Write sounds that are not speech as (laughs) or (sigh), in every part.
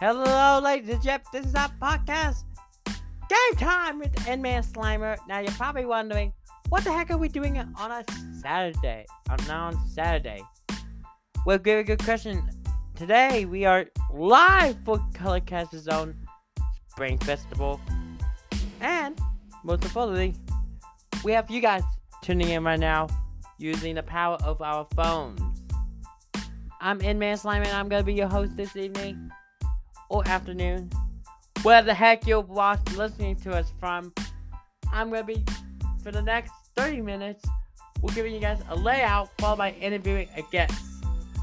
Hello, ladies and gents. This is our podcast. Game time with Endman Slimer. Now you're probably wondering, what the heck are we doing on a Saturday? On on Saturday. Well, very good question. Today we are live for Colorcast's Zone Spring Festival, and most importantly, we have you guys tuning in right now using the power of our phones. I'm Endman Slime and I'm gonna be your host this evening or afternoon. Where the heck you're watching, listening to us from. I'm gonna be for the next 30 minutes. We're giving you guys a layout followed by interviewing a guest.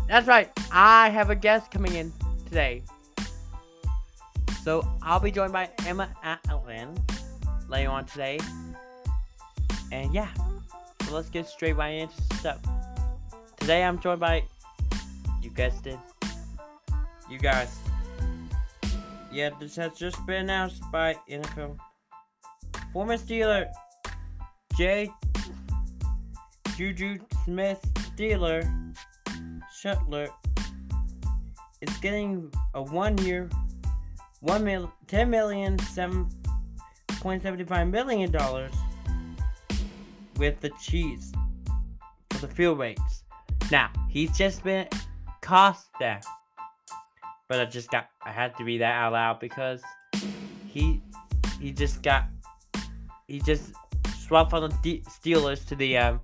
That's right, I have a guest coming in today. So I'll be joined by Emma Allen later on today. And yeah, so let's get straight right into stuff. Today I'm joined by, you guessed it, you guys. Yeah, this has just been announced by NFL former Steeler J. Juju Smith Steeler Shuttler is getting a one year, one mil, ten million, seven point seventy five million dollars with the Chiefs for the field rates. Now, he's just been cost there. But I just got I had to read that out loud because he he just got he just swapped from the Steelers to the um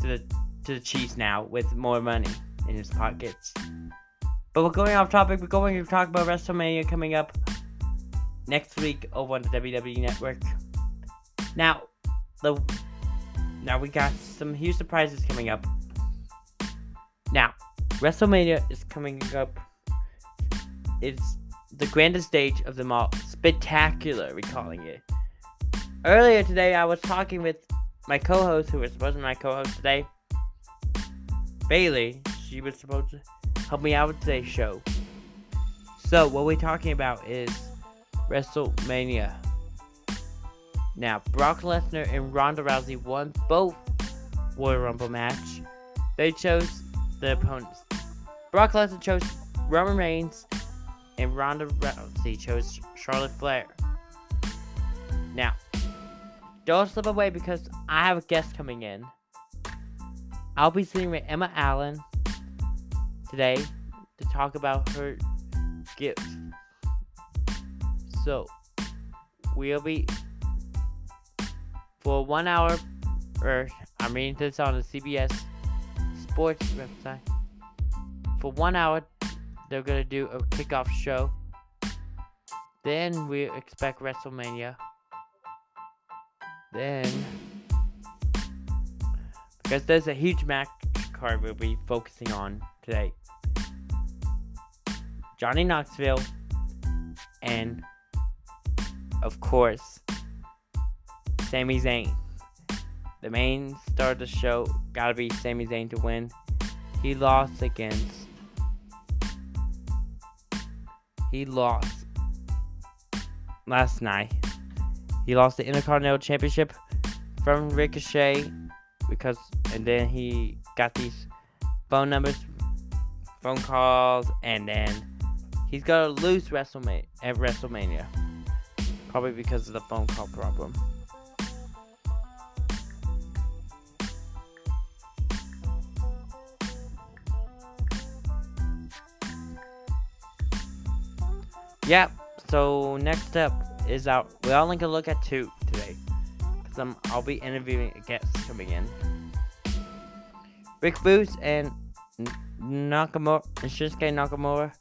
to the to the Chiefs now with more money in his pockets. But we're going off topic. We're going to talk about WrestleMania coming up next week over on the WWE Network. Now, the now we got some huge surprises coming up. Now, WrestleMania is coming up. It's the grandest stage of them all. Spectacular, we're calling it. Earlier today, I was talking with my co-host, who was supposed to be my co-host today, Bailey. She was supposed to help me out with today's show. So, what we're talking about is WrestleMania. Now, Brock Lesnar and Ronda Rousey won both Royal Rumble match. They chose the opponents. Brock Lesnar chose Roman Reigns, and Ronda Rousey chose Charlotte Flair. Now, don't slip away because I have a guest coming in. I'll be sitting with Emma Allen today to talk about her gift. So, we'll be for one hour, or I'm reading this on the CBS Sports website. For one hour, they're gonna do a kickoff show. Then we expect WrestleMania. Then, because there's a huge match card we'll be focusing on today. Johnny Knoxville, and of course, Sami Zayn. The main star of the show gotta be Sami Zayn to win. He lost against. He lost last night. He lost the Intercontinental Championship from Ricochet because, and then he got these phone numbers, phone calls, and then he's gonna lose WrestleMania at WrestleMania, probably because of the phone call problem. Yep. So next up is out. We're only gonna look at two today, cause I'm I'll be interviewing a guest coming in. Rick Boogs and Nakamura and Shinsuke Nakamura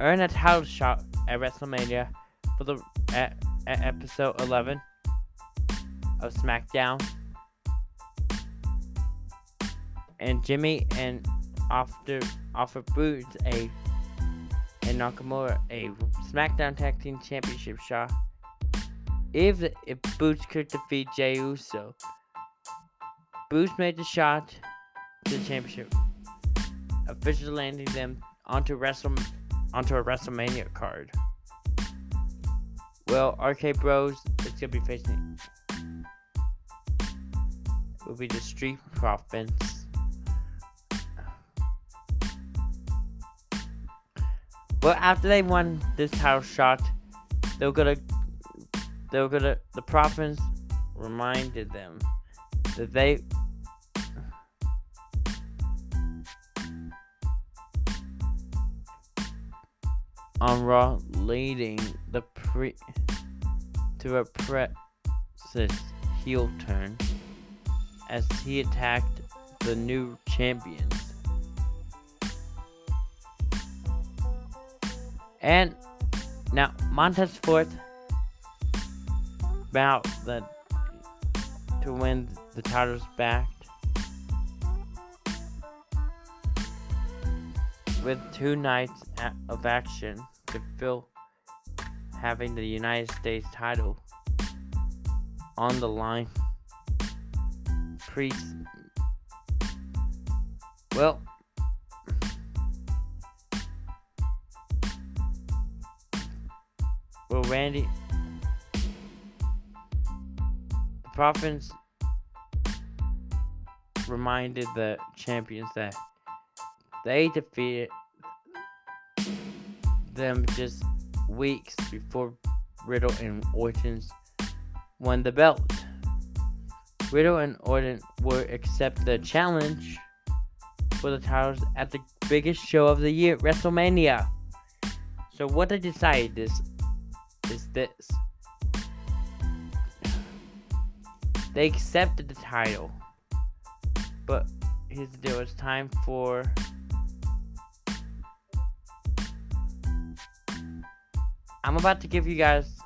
earn a title shot at WrestleMania for the at, at episode 11 of SmackDown. And Jimmy and after offer Boogs a and Nakamura a SmackDown Tag Team Championship shot. If if Boogs could defeat Jey Uso, Boots made the shot to the championship, officially landing them onto Wrestle onto a WrestleMania card. Well, RK Bros is gonna be facing it will be the Street Profits Well, after they won this title shot, they were gonna, they were gonna. The province reminded them that they. On Raw, leading the pre to a precious heel turn as he attacked the new champions. And now Montez Ford about the to win the titles back with two nights of action to fill having the United States title on the line. Priest. Well, Randy, the Profits reminded the champions that they defeated them just weeks before Riddle and Orton's won the belt. Riddle and Orton will accept the challenge for the titles at the biggest show of the year, WrestleMania. So what they decided is is this. They accepted the title. But here's the deal, it's time for I'm about to give you guys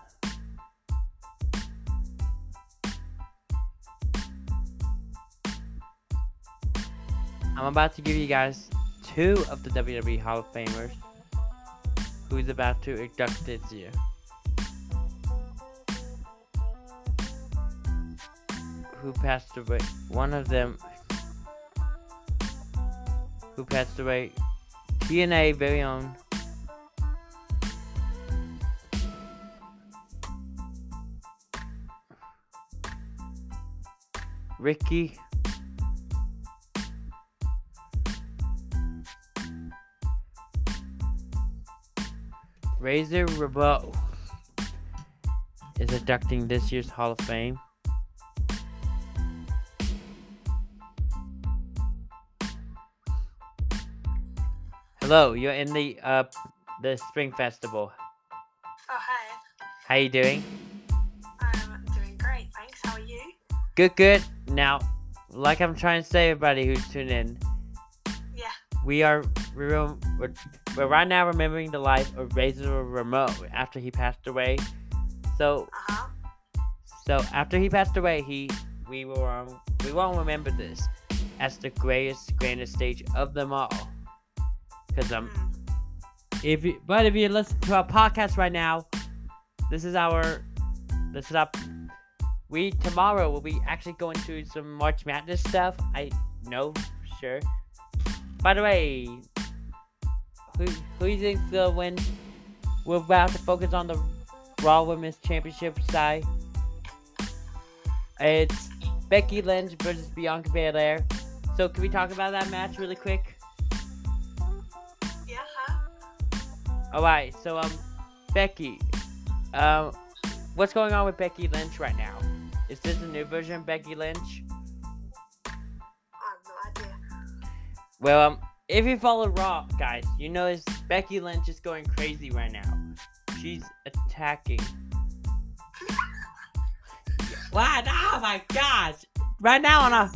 I'm about to give you guys two of the WWE Hall of Famers who's about to induct this year. Who passed away. One of them who passed away. TNA very own Ricky Razor Ramon is inducting this year's Hall of Fame. Hello, you're in the uh the Spring Festival. Oh hi. How you doing? I'm doing great, thanks. How are you? Good, good. Now, like I'm trying to say, everybody who's tuned in, Yeah. we are we're, we're, we're right now remembering the life of Razor Ramon after he passed away. So, Uh huh. so after he passed away, he we will um, we won't remember this as the greatest, grandest stage of them all. Cause um, Mm. if you, but if you listen to our podcast right now, this is our, this is up. We tomorrow will be actually going through some March Madness stuff. I know, sure. By the way, who who do you think's gonna win? We're about to focus on the Raw Women's Championship side. It's Becky Lynch versus Bianca Belair. So can we talk about that match really quick? Alright, so um Becky. Um what's going on with Becky Lynch right now? Is this a new version of Becky Lynch? I have no idea. Well um if you follow Raw, guys, you notice Becky Lynch is going crazy right now. She's attacking. (laughs) What? Oh my gosh! Right now on a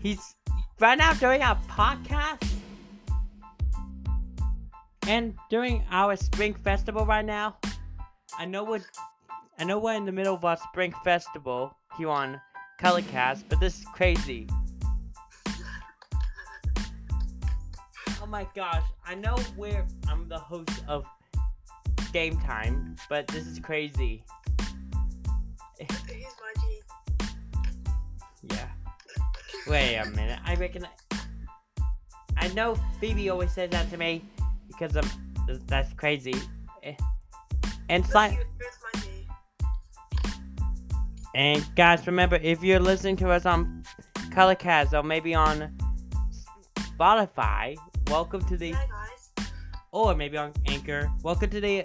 he's right now doing a podcast and during our spring festival right now. I know what I know we're in the middle of our spring festival here on Colorcast, but this is crazy. Oh my gosh, I know where I'm the host of Game Time, but this is crazy. Yeah. Wait a minute. I reckon. I know Phoebe always says that to me because I'm. That's crazy. Eh. And Look, Sli- it- It's my G. and guys, remember if you're listening to us on Colorcast or maybe on Spotify, welcome to the Hi or maybe on Anchor. Welcome to the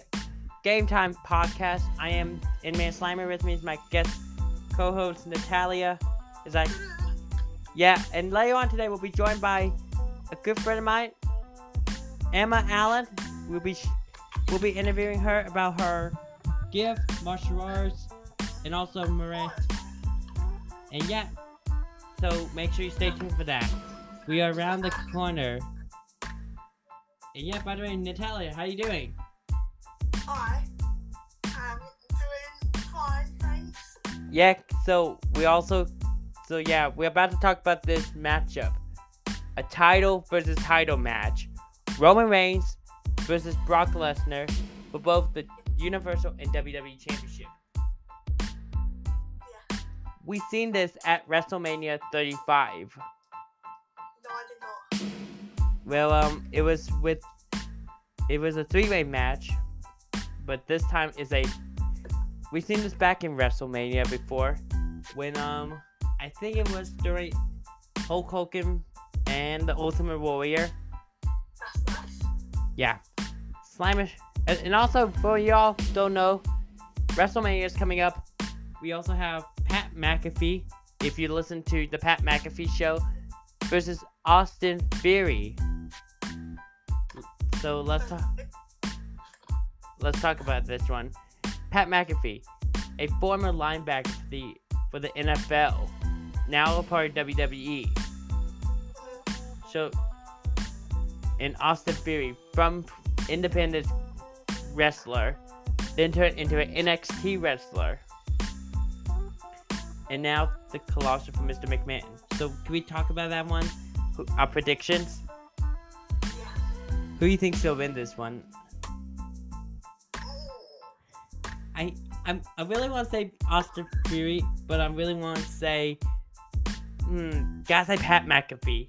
Game Time podcast. I am Inman Slimer. With me is my guest co-host Natalia. Is I (laughs) yeah, and later on today we'll be joined by a good friend of mine, Emma Allen. We'll be we'll be interviewing her about her gift, martial arts, and also Marin. And yeah, so make sure you stay tuned for that. We are around the corner. And yeah, by the way, Natalia, how are you doing? I am doing fine, thanks. Yeah, so we also so yeah, we're about to talk about this matchup. A title versus title match. Roman Reigns versus Brock Lesnar for both the Universal and WWE Championship. Yeah. We seen this at WrestleMania 35. No, I did not. Well, um, it was with it was a three-way match, but this time is a we've seen this back in WrestleMania before when um I think it was during Hulk Hogan and the Ultimate Warrior. Yeah, and, and also for y'all don't know, WrestleMania is coming up. We also have Pat McAfee. If you listen to the Pat McAfee show versus Austin Theory. So let's talk. Let's talk about this one. Pat McAfee, a former linebacker for the for the NFL, now a part of WWE. So, in Austin Theory, from independent wrestler, then turned into an NXT wrestler, and now the Colossus from Mr. McMahon. So, can we talk about that one? Our predictions. Who do you think gonna win this one? I I'm, I really want to say Austin Theory, but I really want to say, hmm, gotta say Pat McAfee.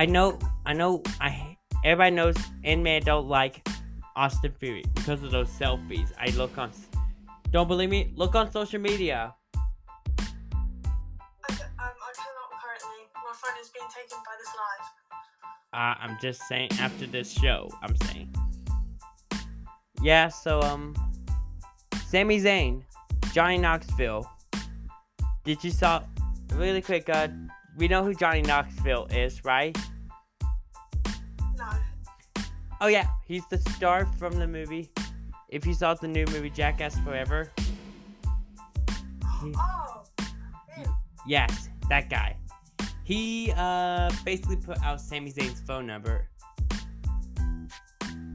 I know, I know, I everybody knows Inman don't like Austin Theory because of those selfies. I look on, don't believe me? Look on social media. I, um, I cannot currently. My phone is being taken by this live. Uh, I'm just saying after this show, I'm saying. Yeah, so um, Sami Zayn, Johnny Knoxville. Did you saw really quick? Uh, we know who Johnny Knoxville is, right? Oh yeah, he's the star from the movie. If you saw the new movie Jackass Forever, He- Oh. Him. yes, that guy. He uh basically put out Sami Zayn's phone number.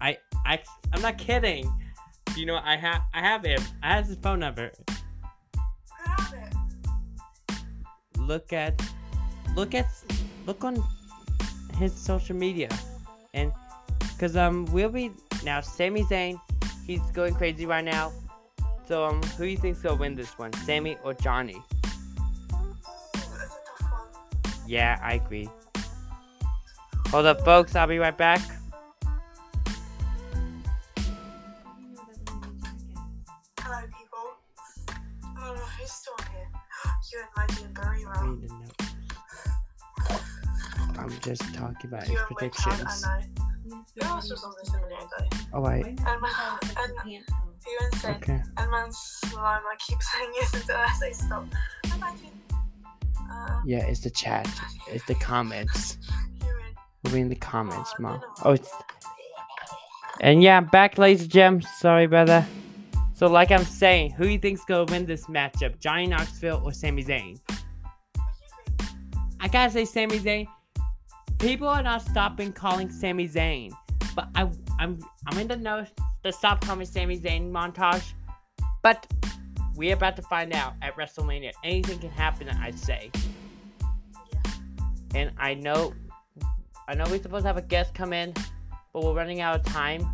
I I I'm not kidding. You know I have I have him. I have his phone number. I it. Look at look at look on his social media and because um we'll be now Sami Zayn he's going crazy right now so um who do you think's gonna win this one Sammy or Johnny Ooh, that's a tough one. yeah I agree hold up folks I'll be right back Hello, people. I don't know who's still here. (gasps) You and Maggie and Barrera. Read the note. I'm just talking about his You and Wickard, predictions I know. Who else was on this a minute ago? oh wait And, my, and you and said, okay and man slime, I keep saying yes until I say stop. Imagine. Uh, yeah it's the chat it's the comments we'll be in the comments Oh, mom oh it's And yeah, I'm back, ladies and gents. Sorry, brother. So, like I'm saying, who do you think's gonna win this matchup, Johnny Knoxville or Sami Zayn? what do you think? I gotta say, Sami Zayn. People are not stopping calling Sami Zayn, but I, I'm, I'm in the know to stop calling Sami Zayn montage. But we're about to find out at WrestleMania. Anything can happen, I'd say. And I know, I know we're supposed to have a guest come in, but we're running out of time.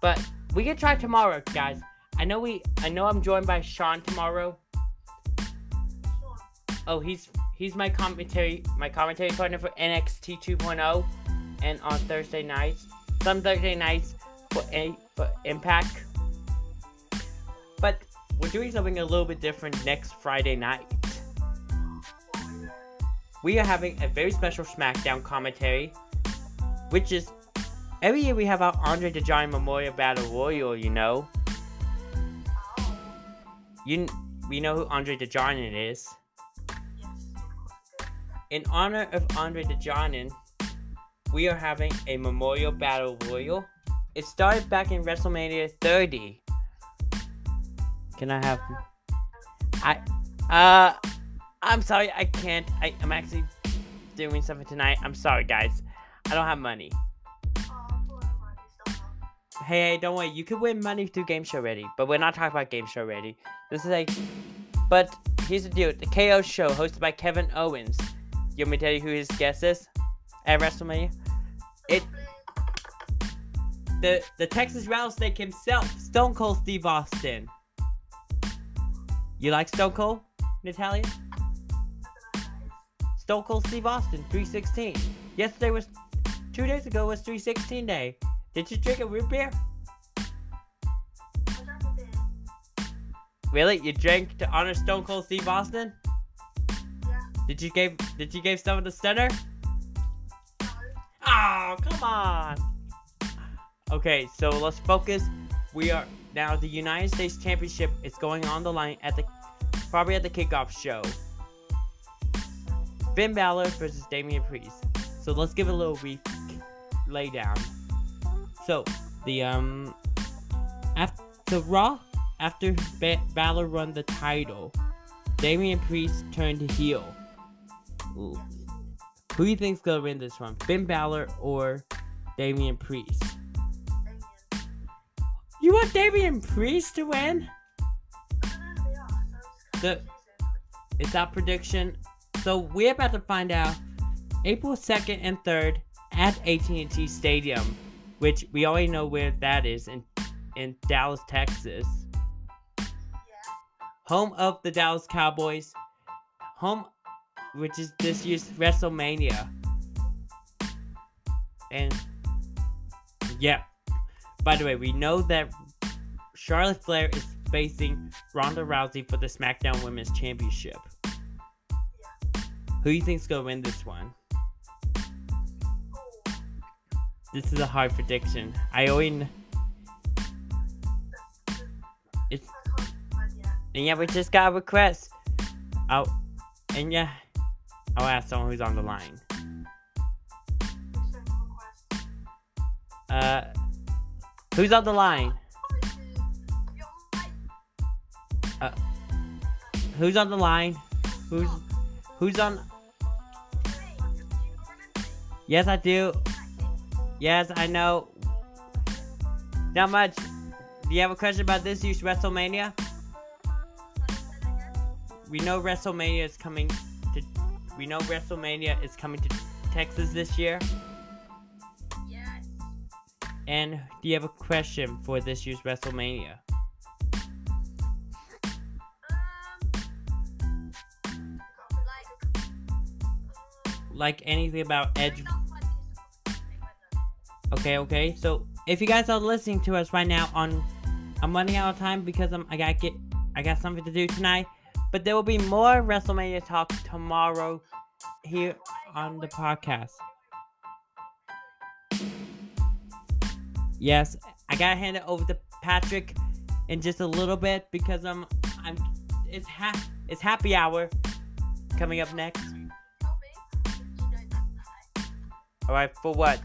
But we can try tomorrow, guys. I know we, I know I'm joined by Sean tomorrow. Oh, he's he's my commentary my commentary partner for NXT 2.0, and on Thursday nights, some Thursday nights for a for Impact. But we're doing something a little bit different next Friday night. We are having a very special SmackDown commentary, which is every year we have our Andre the Giant Memorial Battle Royal. You know, you we know who Andre the Giant is. In honor of Andre the Giant, we are having a Memorial Battle Royal. It started back in WrestleMania 30. Can I have? I uh, I'm sorry, I can't. I, I'm actually doing something tonight. I'm sorry, guys. I don't have money. Hey, don't worry. You can win money through Game Show Ready, but we're not talking about Game Show Ready. This is like, but here's the deal: the KO Show, hosted by Kevin Owens. You want me to tell you who his guest is at WrestleMania? It the the Texas Rattlesnake himself, Stone Cold Steve Austin. You like Stone Cold, Natalia? Stone Cold Steve Austin, 316. Yesterday was two days ago was 316 day. Did you drink a root beer? Really? You drank to honor Stone Cold Steve Austin? Did you give Did you give some of the center? No. Oh, come on. Okay, so let's focus. We are now the United States Championship is going on the line at the probably at the kickoff show. Finn Balor versus Damian Priest. So let's give a little brief lay down. So the um after so Raw after ba- Balor won the title, Damian Priest turned to heel. Who do you think's gonna win this one? Finn Balor or Damian Priest? You want Damian Priest to win? The-. It's our prediction. So we're about to find out April 2nd and 3rd at AT&T Stadium, which we already know where that is in in Dallas, Texas. Home of the Dallas Cowboys. Home which is this year's WrestleMania. And yeah. By the way, we know that Charlotte Flair is facing Ronda Rousey for the SmackDown Women's Championship. Who do you think's gonna win this one? This is a hard prediction. I already it's I can't decide yet. and yeah, we just got a request. Oh, and yeah, I'll ask someone who's on the line. Uh, who's on the line? Uh, Who's on the line? Who's who's on? Yes, I do. Yes, I know. Not much. Do you have a question about this year's WrestleMania? We know WrestleMania is coming. We know WrestleMania is coming to Texas this year. Yes. And do you have a question for this year's WrestleMania? Um. Like. Like anything about Edge? Edge. Okay, okay. So if you guys are listening to us right now on, I'm running out of time because I'm I gotta get I got something to do tonight. But there will be more WrestleMania talk tomorrow here on the podcast. Yes, I gotta hand it over to Patrick in just a little bit because I'm I'm it's ha- it's happy hour coming up next. All right, for what?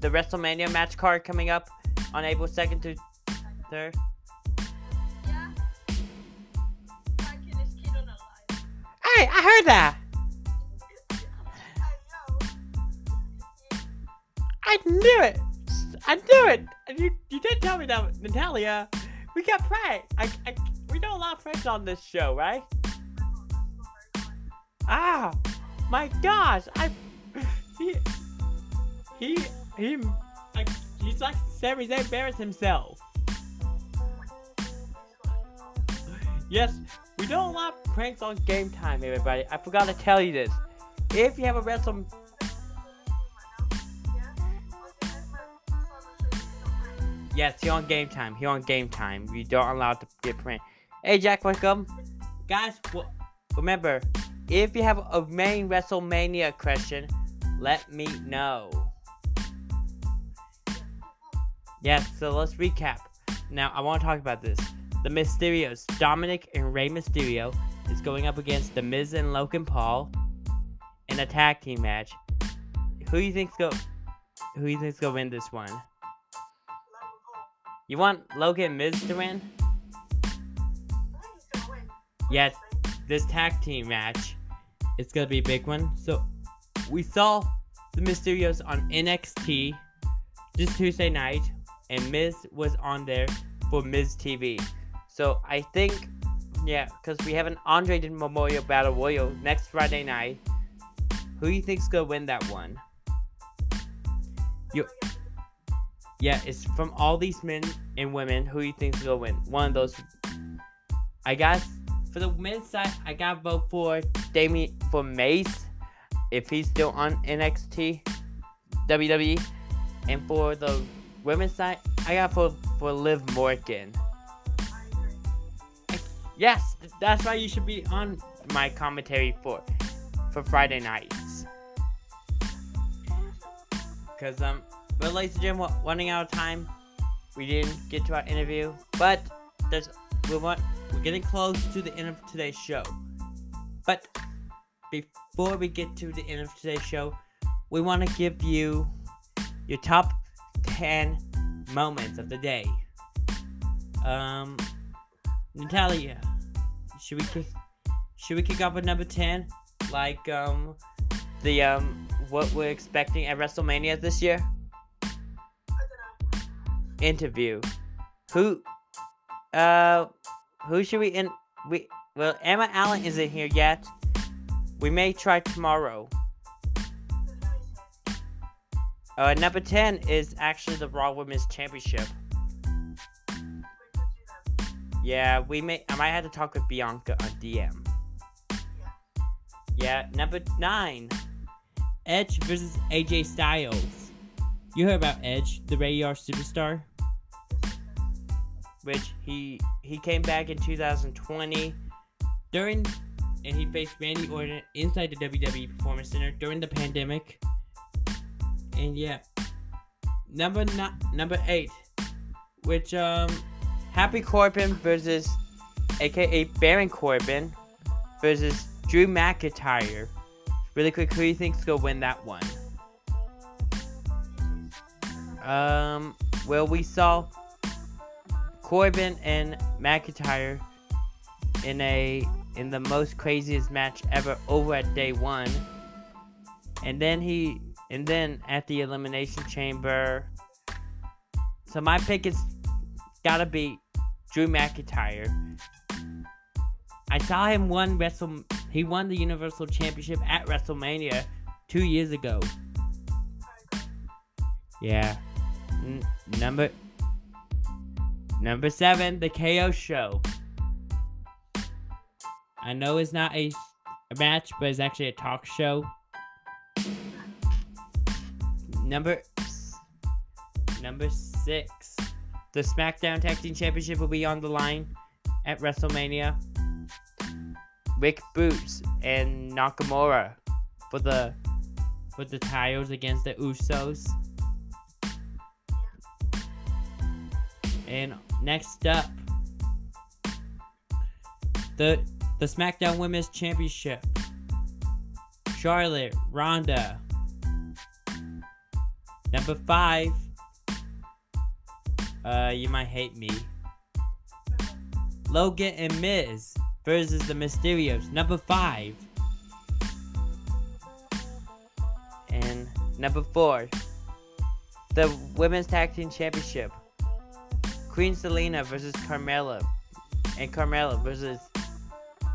The WrestleMania match card coming up on April 2nd to 3rd. Hey, I heard that. I knew it. I knew it. You, you did tell me that, Natalia. We got pranked. I, I, we know a lot of pranks on this show, right? Ah, my gosh. I, he, he, he, like, he's like Sami Zayn embarrassed himself. Yes, we do a lot pranks on game time, everybody. I forgot to tell you this. If you have a wrestle, yes, here on game time. Here on game time, we don't allow to get pranked. Hey, Jack, welcome. Guys, well, remember, if you have a main WrestleMania question, let me know. Yes, so let's recap. Now, I want to talk about this. The Mysterios, Dominic and Rey Mysterio, is going up against The Miz and Logan Paul in a tag team match. Who do you think's go? Who do you think's gonna win this one? You want Logan and Miz to win? Yeah. This tag team match, it's gonna be a big one. So, we saw the Mysterios on NXT this Tuesday night, and Miz was on there for Miz TV. So I think, yeah, because we have an Andre Memorial Battle Royal next Friday night. Who do you think's gonna win that one? You- Yeah, it's from all these men and women. Who do you think's gonna win? One of those. I guess for the men's side, I gotta vote for Damien for Mace if he's still on NXT WWE, and for the women's side, I got for for Liv Morgan. Yes, that's why you should be on my commentary for for Friday nights. Cause um, but ladies and gentlemen, running out of time. We didn't get to our interview, but there's we want we're getting close to the end of today's show. But before we get to the end of today's show, we want to give you your top ten moments of the day. Um, Natalia, should we kick, should we kick off with number ten? Like um, the um, what we're expecting at WrestleMania this year? Interview. Who? Uh, who should we in? We well, Emma Allen isn't here yet. We may try tomorrow. Uh, number ten is actually the Raw Women's Championship. Yeah, we may. I might have to talk with Bianca on DM. Yeah, number nine, Edge versus AJ Styles. You heard about Edge, the Rated R superstar, which he he came back in 2020 during, and he faced Randy Orton inside the WWE Performance Center during the pandemic. And yeah, number nine, number eight, which um, Happy Corbin versus, aka Baron Corbin, versus Drew McIntyre. Really quick, who do you think's gonna win that one? Um, well, we saw Corbin and McIntyre in a in the most craziest match ever over at day one, and then he and then at the elimination chamber. So my pick is gotta be Drew McIntyre. I saw him won Wrestle. He won the Universal Championship at WrestleMania two years ago. Yeah. N- number number seven, the KO show. I know it's not a match, but it's actually a talk show. Number number six, the SmackDown Tag Team Championship will be on the line at WrestleMania. Rick Boogs and Nakamura for the for the titles against the Usos. And next up, the the SmackDown Women's Championship. Charlotte, Ronda. Number five. Uh, you might hate me. Logan and Miz versus the Mysterios. Number five. And number four. The Women's Tag Team Championship. Queen Zelina versus Carmella. And Carmella versus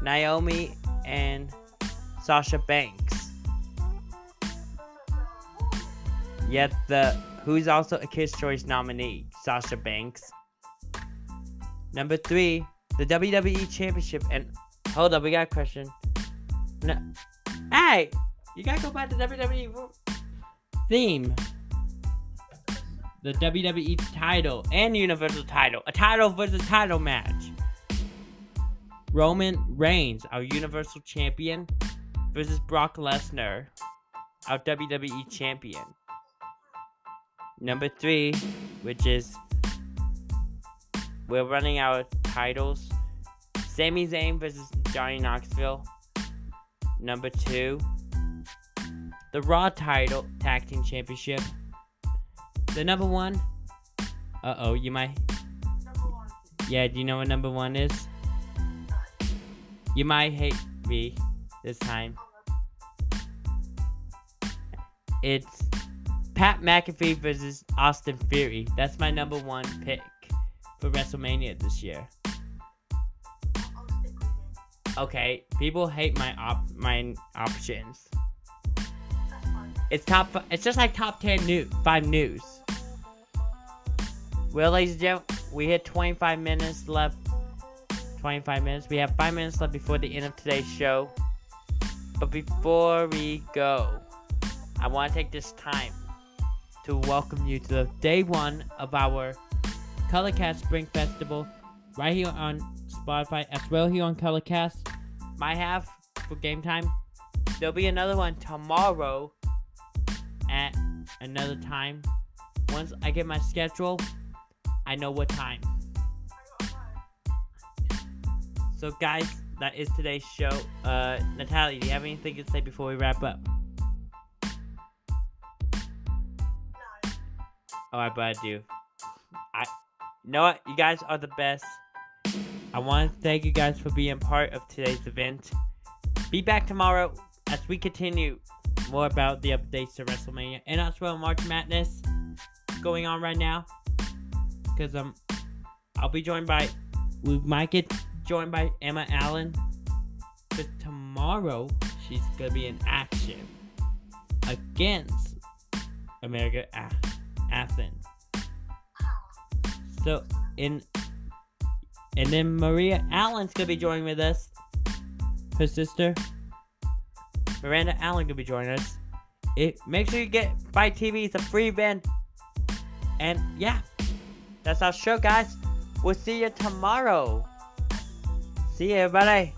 Naomi and Sasha Banks. Yet the who's also a Kids' Choice nominee, Sasha Banks. Number three, the WWE Championship. And hold up, we got a question. No, hey, you gotta go back to WWE theme. The WWE title and Universal title, a title versus title match. Roman Reigns, our Universal Champion, versus Brock Lesnar, our WWE champion. Number three, which is we're running out of titles. Sami Zayn versus Johnny Knoxville. Number two, the Raw title tag team championship. The number one. Uh oh, you might. Yeah, do you know what number one is? You might hate me this time. It's Pat McAfee versus Austin Theory. That's my number one pick for WrestleMania this year. Okay, people hate my op my options. It's top. It's just like top ten news, five news. Well, ladies and gentlemen, we hit 25 minutes left. 25 minutes. We have five minutes left before the end of today's show. But before we go, I want to take this time to welcome you to the day one of our Colorcast Spring Festival, right here on Spotify, as well here on Colorcast. My half for game time. There'll be another one tomorrow at another time. Once I get my schedule, I know what time. So, guys, that is today's show. Uh, Natalie, do you have anything to say before we wrap up? Alright, but I do. I you know what? You guys are the best. I want to thank you guys for being part of today's event. Be back tomorrow as we continue more about the updates to WrestleMania and as well March Madness going on right now. Because um, I'll be joined by we might get joined by Emma Allen. But tomorrow she's gonna be in action against America A- Athens. So in and then Maria Allen's gonna be joining with us. Her sister Miranda Allen gonna be joining us. It make sure you get Fight TV. It's a free event. And yeah, that's our show, guys. We'll see you tomorrow. See you, everybody.